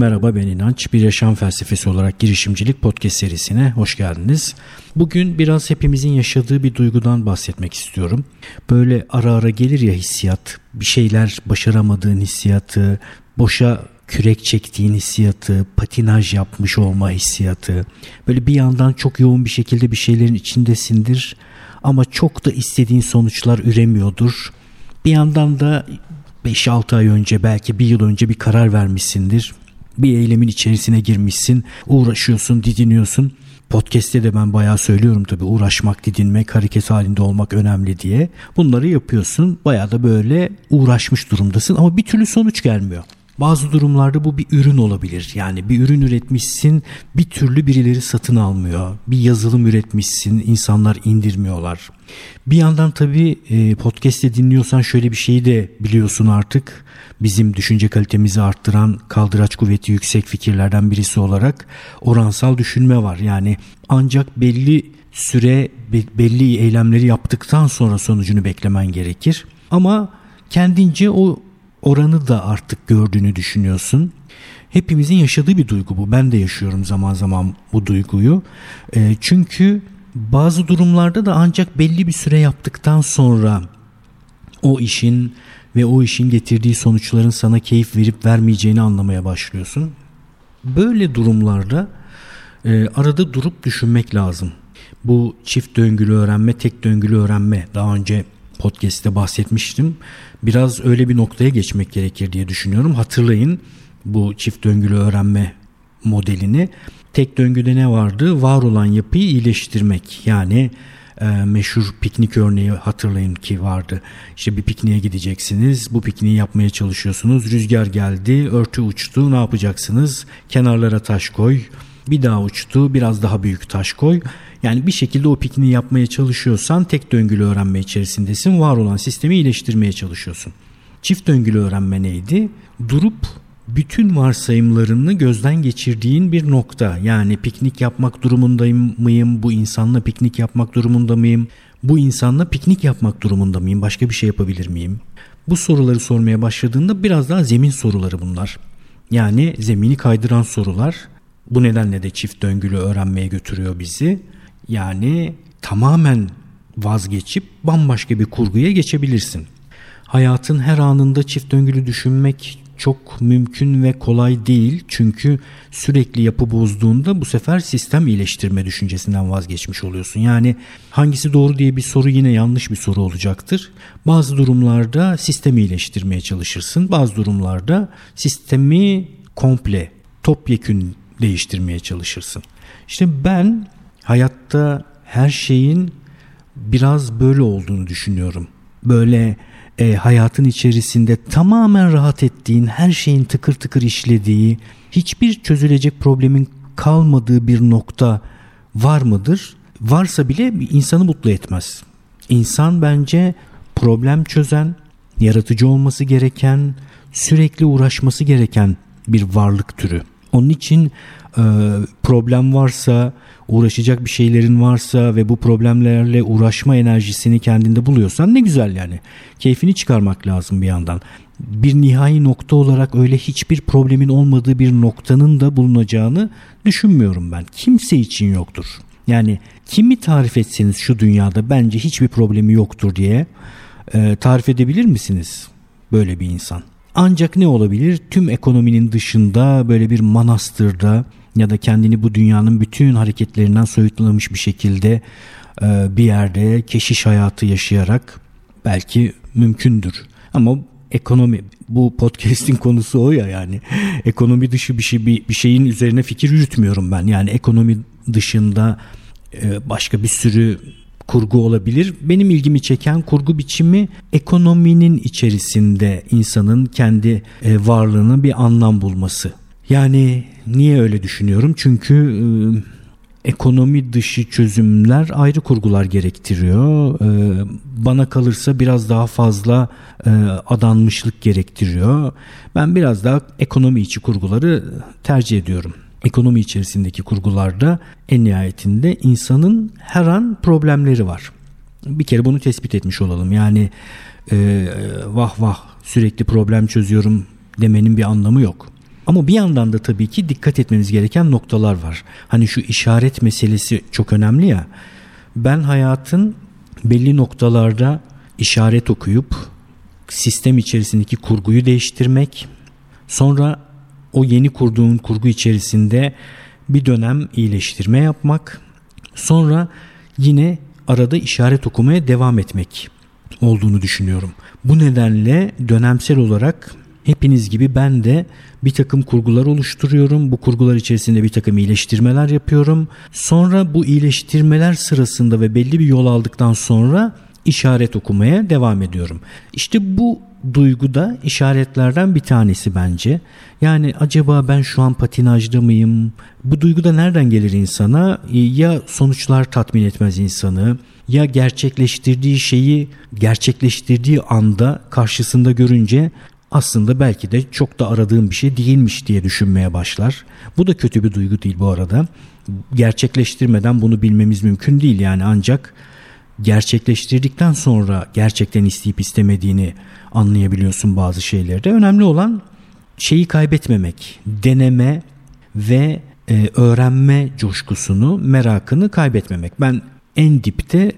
Merhaba ben İnanç. Bir yaşam felsefesi olarak girişimcilik podcast serisine hoş geldiniz. Bugün biraz hepimizin yaşadığı bir duygudan bahsetmek istiyorum. Böyle ara ara gelir ya hissiyat, bir şeyler başaramadığın hissiyatı, boşa kürek çektiğin hissiyatı, patinaj yapmış olma hissiyatı. Böyle bir yandan çok yoğun bir şekilde bir şeylerin içindesindir ama çok da istediğin sonuçlar üremiyordur. Bir yandan da 5-6 ay önce belki bir yıl önce bir karar vermişsindir. Bir eylemin içerisine girmişsin, uğraşıyorsun, didiniyorsun. Podcast'te de ben bayağı söylüyorum tabii uğraşmak, didinmek, hareket halinde olmak önemli diye. Bunları yapıyorsun. Bayağı da böyle uğraşmış durumdasın ama bir türlü sonuç gelmiyor. Bazı durumlarda bu bir ürün olabilir. Yani bir ürün üretmişsin bir türlü birileri satın almıyor. Bir yazılım üretmişsin insanlar indirmiyorlar. Bir yandan tabii e, podcast'te dinliyorsan şöyle bir şeyi de biliyorsun artık. Bizim düşünce kalitemizi arttıran kaldıraç kuvveti yüksek fikirlerden birisi olarak oransal düşünme var. Yani ancak belli süre belli eylemleri yaptıktan sonra sonucunu beklemen gerekir. Ama kendince o oranı da artık gördüğünü düşünüyorsun. Hepimizin yaşadığı bir duygu bu. Ben de yaşıyorum zaman zaman bu duyguyu. E, çünkü bazı durumlarda da ancak belli bir süre yaptıktan sonra o işin ve o işin getirdiği sonuçların sana keyif verip vermeyeceğini anlamaya başlıyorsun. Böyle durumlarda e, arada durup düşünmek lazım. Bu çift döngülü öğrenme, tek döngülü öğrenme daha önce podcast'te bahsetmiştim. Biraz öyle bir noktaya geçmek gerekir diye düşünüyorum. Hatırlayın bu çift döngülü öğrenme modelini. Tek döngüde ne vardı? Var olan yapıyı iyileştirmek. Yani e, meşhur piknik örneği hatırlayın ki vardı. İşte bir pikniğe gideceksiniz. Bu pikniği yapmaya çalışıyorsunuz. Rüzgar geldi, örtü uçtu. Ne yapacaksınız? Kenarlara taş koy. Bir daha uçtu, biraz daha büyük taş koy. Yani bir şekilde o pikniği yapmaya çalışıyorsan tek döngülü öğrenme içerisindesin. Var olan sistemi iyileştirmeye çalışıyorsun. Çift döngülü öğrenme neydi? Durup bütün varsayımlarını gözden geçirdiğin bir nokta. Yani piknik yapmak durumundayım mıyım? Bu insanla piknik yapmak durumunda mıyım? Bu insanla piknik yapmak durumunda mıyım? Başka bir şey yapabilir miyim? Bu soruları sormaya başladığında biraz daha zemin soruları bunlar. Yani zemini kaydıran sorular. Bu nedenle de çift döngülü öğrenmeye götürüyor bizi. Yani tamamen vazgeçip bambaşka bir kurguya geçebilirsin. Hayatın her anında çift döngülü düşünmek çok mümkün ve kolay değil. Çünkü sürekli yapı bozduğunda bu sefer sistem iyileştirme düşüncesinden vazgeçmiş oluyorsun. Yani hangisi doğru diye bir soru yine yanlış bir soru olacaktır. Bazı durumlarda sistemi iyileştirmeye çalışırsın. Bazı durumlarda sistemi komple topyekün değiştirmeye çalışırsın. İşte ben hayatta her şeyin biraz böyle olduğunu düşünüyorum. Böyle e, hayatın içerisinde tamamen rahat ettiğin, her şeyin tıkır tıkır işlediği, hiçbir çözülecek problemin kalmadığı bir nokta var mıdır? Varsa bile insanı mutlu etmez. İnsan bence problem çözen, yaratıcı olması gereken, sürekli uğraşması gereken bir varlık türü. Onun için e, problem varsa, uğraşacak bir şeylerin varsa ve bu problemlerle uğraşma enerjisini kendinde buluyorsan ne güzel yani. Keyfini çıkarmak lazım bir yandan. Bir nihai nokta olarak öyle hiçbir problemin olmadığı bir noktanın da bulunacağını düşünmüyorum ben. Kimse için yoktur. Yani kimi tarif etseniz şu dünyada bence hiçbir problemi yoktur diye e, tarif edebilir misiniz böyle bir insan? Ancak ne olabilir? Tüm ekonominin dışında böyle bir manastırda ya da kendini bu dünyanın bütün hareketlerinden soyutlamış bir şekilde e, bir yerde keşiş hayatı yaşayarak belki mümkündür. Ama ekonomi bu podcast'in konusu o ya yani ekonomi dışı bir şey bir, bir şeyin üzerine fikir yürütmüyorum ben. Yani ekonomi dışında e, başka bir sürü kurgu olabilir. Benim ilgimi çeken kurgu biçimi ekonominin içerisinde insanın kendi e, varlığına bir anlam bulması. Yani niye öyle düşünüyorum? Çünkü e, ekonomi dışı çözümler ayrı kurgular gerektiriyor. E, bana kalırsa biraz daha fazla adanmışlık gerektiriyor. Ben biraz daha ekonomi içi kurguları tercih ediyorum. Ekonomi içerisindeki kurgularda en nihayetinde insanın her an problemleri var. Bir kere bunu tespit etmiş olalım. Yani e, vah vah sürekli problem çözüyorum demenin bir anlamı yok. Ama bir yandan da tabii ki dikkat etmeniz gereken noktalar var. Hani şu işaret meselesi çok önemli ya. Ben hayatın belli noktalarda işaret okuyup sistem içerisindeki kurguyu değiştirmek, sonra o yeni kurduğun kurgu içerisinde bir dönem iyileştirme yapmak, sonra yine arada işaret okumaya devam etmek olduğunu düşünüyorum. Bu nedenle dönemsel olarak hepiniz gibi ben de bir takım kurgular oluşturuyorum. Bu kurgular içerisinde bir takım iyileştirmeler yapıyorum. Sonra bu iyileştirmeler sırasında ve belli bir yol aldıktan sonra işaret okumaya devam ediyorum. İşte bu duyguda işaretlerden bir tanesi bence. Yani acaba ben şu an patinajda mıyım? Bu duyguda nereden gelir insana? Ya sonuçlar tatmin etmez insanı ya gerçekleştirdiği şeyi gerçekleştirdiği anda karşısında görünce aslında belki de çok da aradığım bir şey değilmiş diye düşünmeye başlar. Bu da kötü bir duygu değil bu arada. Gerçekleştirmeden bunu bilmemiz mümkün değil yani ancak gerçekleştirdikten sonra gerçekten isteyip istemediğini anlayabiliyorsun bazı şeylerde. Önemli olan şeyi kaybetmemek, deneme ve e, öğrenme coşkusunu, merakını kaybetmemek. Ben en dipte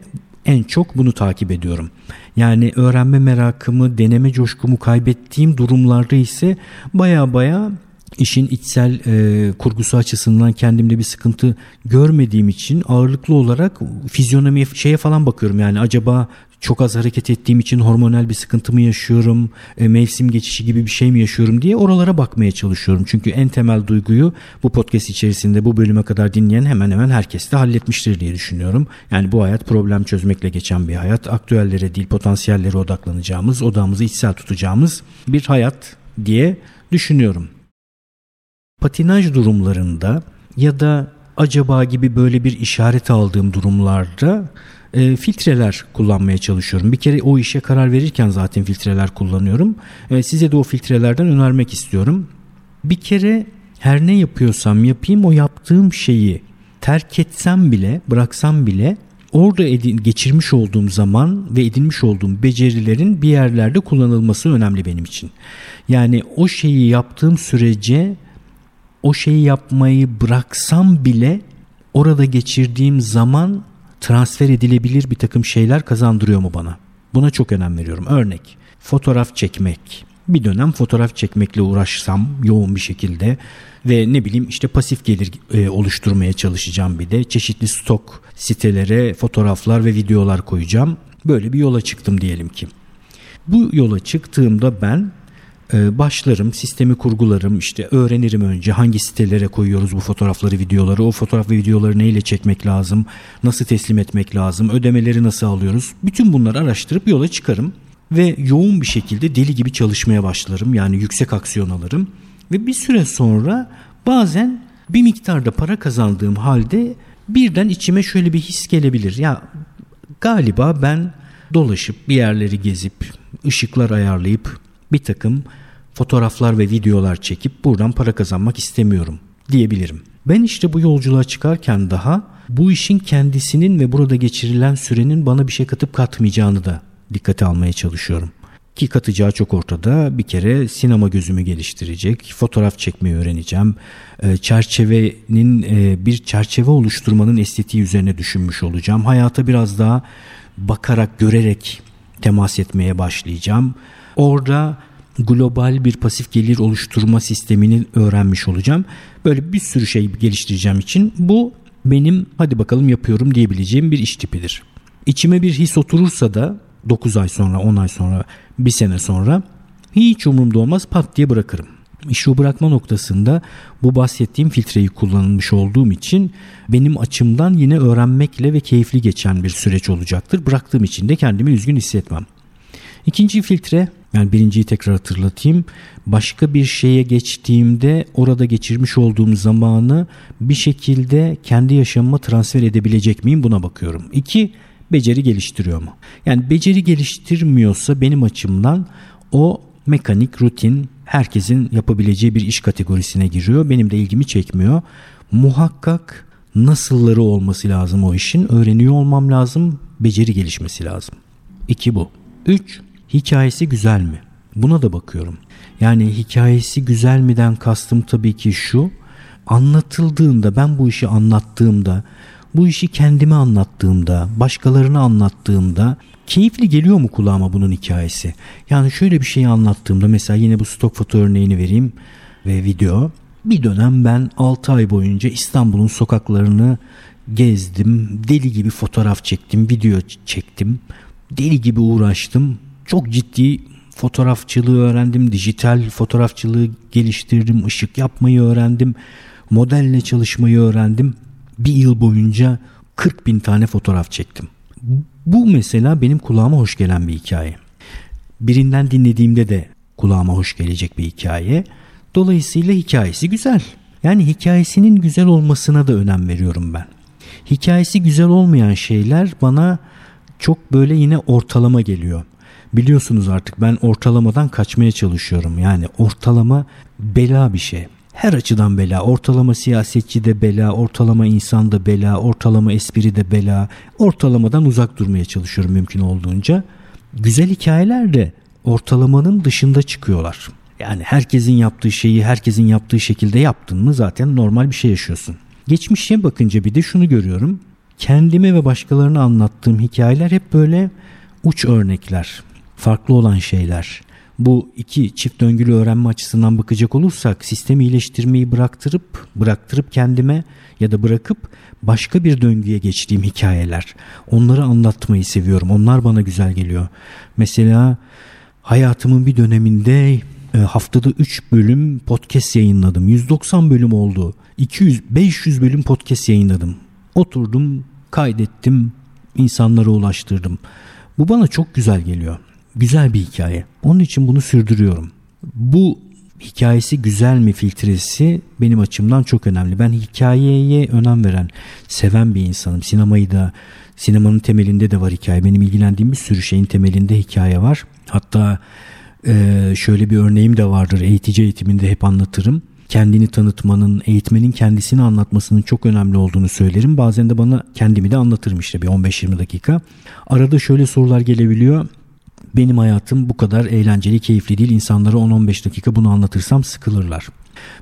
en çok bunu takip ediyorum. Yani öğrenme merakımı, deneme coşkumu kaybettiğim durumlarda ise baya baya işin içsel e, kurgusu açısından kendimde bir sıkıntı görmediğim için ağırlıklı olarak fizyonomi şeye falan bakıyorum yani acaba çok az hareket ettiğim için hormonal bir sıkıntı mı yaşıyorum, e, mevsim geçişi gibi bir şey mi yaşıyorum diye oralara bakmaya çalışıyorum. Çünkü en temel duyguyu bu podcast içerisinde bu bölüme kadar dinleyen hemen hemen herkes de halletmiştir diye düşünüyorum. Yani bu hayat problem çözmekle geçen bir hayat. Aktüellere değil potansiyellere odaklanacağımız, odamızı içsel tutacağımız bir hayat diye düşünüyorum. Patinaj durumlarında ya da acaba gibi böyle bir işaret aldığım durumlarda e, filtreler kullanmaya çalışıyorum. Bir kere o işe karar verirken zaten filtreler kullanıyorum. E, size de o filtrelerden önermek istiyorum. Bir kere her ne yapıyorsam yapayım o yaptığım şeyi terk etsem bile bıraksam bile orada edin, geçirmiş olduğum zaman ve edinmiş olduğum becerilerin bir yerlerde kullanılması önemli benim için. Yani o şeyi yaptığım sürece o şeyi yapmayı bıraksam bile orada geçirdiğim zaman transfer edilebilir bir takım şeyler kazandırıyor mu bana? Buna çok önem veriyorum. Örnek fotoğraf çekmek. Bir dönem fotoğraf çekmekle uğraşsam yoğun bir şekilde ve ne bileyim işte pasif gelir e, oluşturmaya çalışacağım bir de çeşitli stok sitelere fotoğraflar ve videolar koyacağım. Böyle bir yola çıktım diyelim ki. Bu yola çıktığımda ben başlarım, sistemi kurgularım, işte öğrenirim önce hangi sitelere koyuyoruz bu fotoğrafları, videoları, o fotoğraf ve videoları neyle çekmek lazım, nasıl teslim etmek lazım, ödemeleri nasıl alıyoruz. Bütün bunları araştırıp yola çıkarım ve yoğun bir şekilde deli gibi çalışmaya başlarım. Yani yüksek aksiyon alırım ve bir süre sonra bazen bir miktarda para kazandığım halde birden içime şöyle bir his gelebilir. Ya galiba ben dolaşıp bir yerleri gezip ışıklar ayarlayıp bir takım fotoğraflar ve videolar çekip buradan para kazanmak istemiyorum diyebilirim. Ben işte bu yolculuğa çıkarken daha bu işin kendisinin ve burada geçirilen sürenin bana bir şey katıp katmayacağını da dikkate almaya çalışıyorum. Ki katacağı çok ortada. Bir kere sinema gözümü geliştirecek, fotoğraf çekmeyi öğreneceğim. E, çerçevenin e, bir çerçeve oluşturmanın estetiği üzerine düşünmüş olacağım. Hayata biraz daha bakarak, görerek temas etmeye başlayacağım. Orada global bir pasif gelir oluşturma sistemini öğrenmiş olacağım. Böyle bir sürü şey geliştireceğim için bu benim hadi bakalım yapıyorum diyebileceğim bir iş tipidir. İçime bir his oturursa da 9 ay sonra 10 ay sonra bir sene sonra hiç umurumda olmaz pat diye bırakırım. O bırakma noktasında bu bahsettiğim filtreyi kullanılmış olduğum için benim açımdan yine öğrenmekle ve keyifli geçen bir süreç olacaktır. Bıraktığım için de kendimi üzgün hissetmem. İkinci filtre yani birinciyi tekrar hatırlatayım. Başka bir şeye geçtiğimde orada geçirmiş olduğum zamanı bir şekilde kendi yaşamıma transfer edebilecek miyim buna bakıyorum. İki, beceri geliştiriyor mu? Yani beceri geliştirmiyorsa benim açımdan o mekanik, rutin, herkesin yapabileceği bir iş kategorisine giriyor. Benim de ilgimi çekmiyor. Muhakkak nasılları olması lazım o işin. Öğreniyor olmam lazım. Beceri gelişmesi lazım. İki bu. Üç, hikayesi güzel mi? Buna da bakıyorum. Yani hikayesi güzel miden kastım tabii ki şu. Anlatıldığında ben bu işi anlattığımda bu işi kendime anlattığımda, başkalarına anlattığımda keyifli geliyor mu kulağıma bunun hikayesi? Yani şöyle bir şeyi anlattığımda mesela yine bu stok foto örneğini vereyim ve video. Bir dönem ben 6 ay boyunca İstanbul'un sokaklarını gezdim. Deli gibi fotoğraf çektim, video çektim. Deli gibi uğraştım. Çok ciddi fotoğrafçılığı öğrendim. Dijital fotoğrafçılığı geliştirdim. ışık yapmayı öğrendim. Modelle çalışmayı öğrendim. Bir yıl boyunca 40 bin tane fotoğraf çektim. Bu mesela benim kulağıma hoş gelen bir hikaye. Birinden dinlediğimde de kulağıma hoş gelecek bir hikaye. Dolayısıyla hikayesi güzel. Yani hikayesinin güzel olmasına da önem veriyorum ben. Hikayesi güzel olmayan şeyler bana çok böyle yine ortalama geliyor. Biliyorsunuz artık ben ortalamadan kaçmaya çalışıyorum. Yani ortalama bela bir şey. Her açıdan bela. Ortalama siyasetçi de bela, ortalama insan da bela, ortalama espri de bela. Ortalamadan uzak durmaya çalışıyorum mümkün olduğunca. Güzel hikayeler de ortalamanın dışında çıkıyorlar. Yani herkesin yaptığı şeyi herkesin yaptığı şekilde yaptın mı zaten normal bir şey yaşıyorsun. Geçmişe bakınca bir de şunu görüyorum. Kendime ve başkalarına anlattığım hikayeler hep böyle uç örnekler, farklı olan şeyler. Bu iki çift döngülü öğrenme açısından bakacak olursak sistemi iyileştirmeyi bıraktırıp bıraktırıp kendime ya da bırakıp başka bir döngüye geçtiğim hikayeler. Onları anlatmayı seviyorum. Onlar bana güzel geliyor. Mesela hayatımın bir döneminde e, haftada 3 bölüm podcast yayınladım. 190 bölüm oldu. 200 500 bölüm podcast yayınladım. Oturdum, kaydettim, insanlara ulaştırdım. Bu bana çok güzel geliyor. Güzel bir hikaye. Onun için bunu sürdürüyorum. Bu hikayesi güzel mi filtresi benim açımdan çok önemli. Ben hikayeye önem veren, seven bir insanım. Sinemayı da sinemanın temelinde de var hikaye. Benim ilgilendiğim bir sürü şeyin temelinde hikaye var. Hatta e, şöyle bir örneğim de vardır. Eğitici eğitiminde hep anlatırım. Kendini tanıtmanın, eğitmenin kendisini anlatmasının çok önemli olduğunu söylerim. Bazen de bana kendimi de anlatırım işte bir 15-20 dakika. Arada şöyle sorular gelebiliyor benim hayatım bu kadar eğlenceli, keyifli değil. İnsanlara 10-15 dakika bunu anlatırsam sıkılırlar.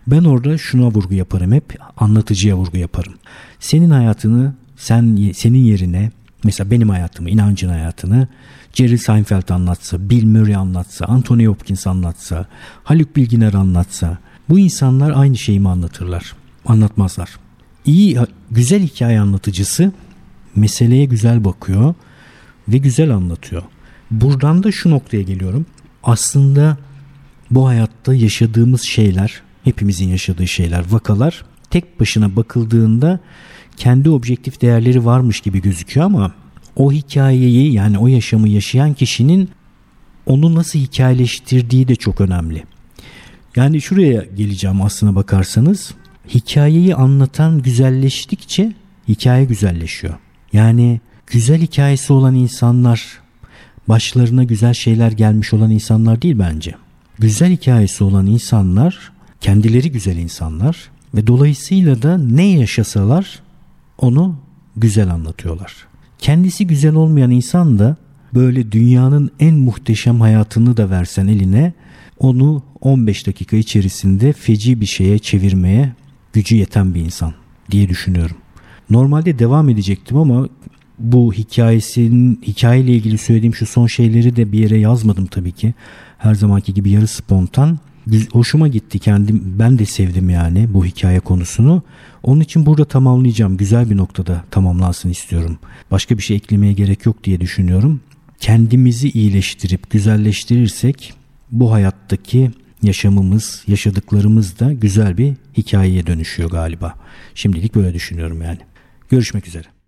Ben orada şuna vurgu yaparım hep, anlatıcıya vurgu yaparım. Senin hayatını sen senin yerine mesela benim hayatımı, inancın hayatını Jerry Seinfeld anlatsa, Bill Murray anlatsa, Anthony Hopkins anlatsa, Haluk Bilginer anlatsa bu insanlar aynı şeyi mi anlatırlar? Anlatmazlar. İyi, güzel hikaye anlatıcısı meseleye güzel bakıyor ve güzel anlatıyor. Buradan da şu noktaya geliyorum. Aslında bu hayatta yaşadığımız şeyler, hepimizin yaşadığı şeyler, vakalar tek başına bakıldığında kendi objektif değerleri varmış gibi gözüküyor ama o hikayeyi yani o yaşamı yaşayan kişinin onu nasıl hikayeleştirdiği de çok önemli. Yani şuraya geleceğim aslına bakarsanız. Hikayeyi anlatan güzelleştikçe hikaye güzelleşiyor. Yani güzel hikayesi olan insanlar başlarına güzel şeyler gelmiş olan insanlar değil bence. Güzel hikayesi olan insanlar kendileri güzel insanlar ve dolayısıyla da ne yaşasalar onu güzel anlatıyorlar. Kendisi güzel olmayan insan da böyle dünyanın en muhteşem hayatını da versen eline onu 15 dakika içerisinde feci bir şeye çevirmeye gücü yeten bir insan diye düşünüyorum. Normalde devam edecektim ama bu hikayesinin hikayeyle ilgili söylediğim şu son şeyleri de bir yere yazmadım tabii ki. Her zamanki gibi yarı spontan. Hoşuma gitti kendim ben de sevdim yani bu hikaye konusunu. Onun için burada tamamlayacağım. Güzel bir noktada tamamlansın istiyorum. Başka bir şey eklemeye gerek yok diye düşünüyorum. Kendimizi iyileştirip güzelleştirirsek bu hayattaki yaşamımız, yaşadıklarımız da güzel bir hikayeye dönüşüyor galiba. Şimdilik böyle düşünüyorum yani. Görüşmek üzere.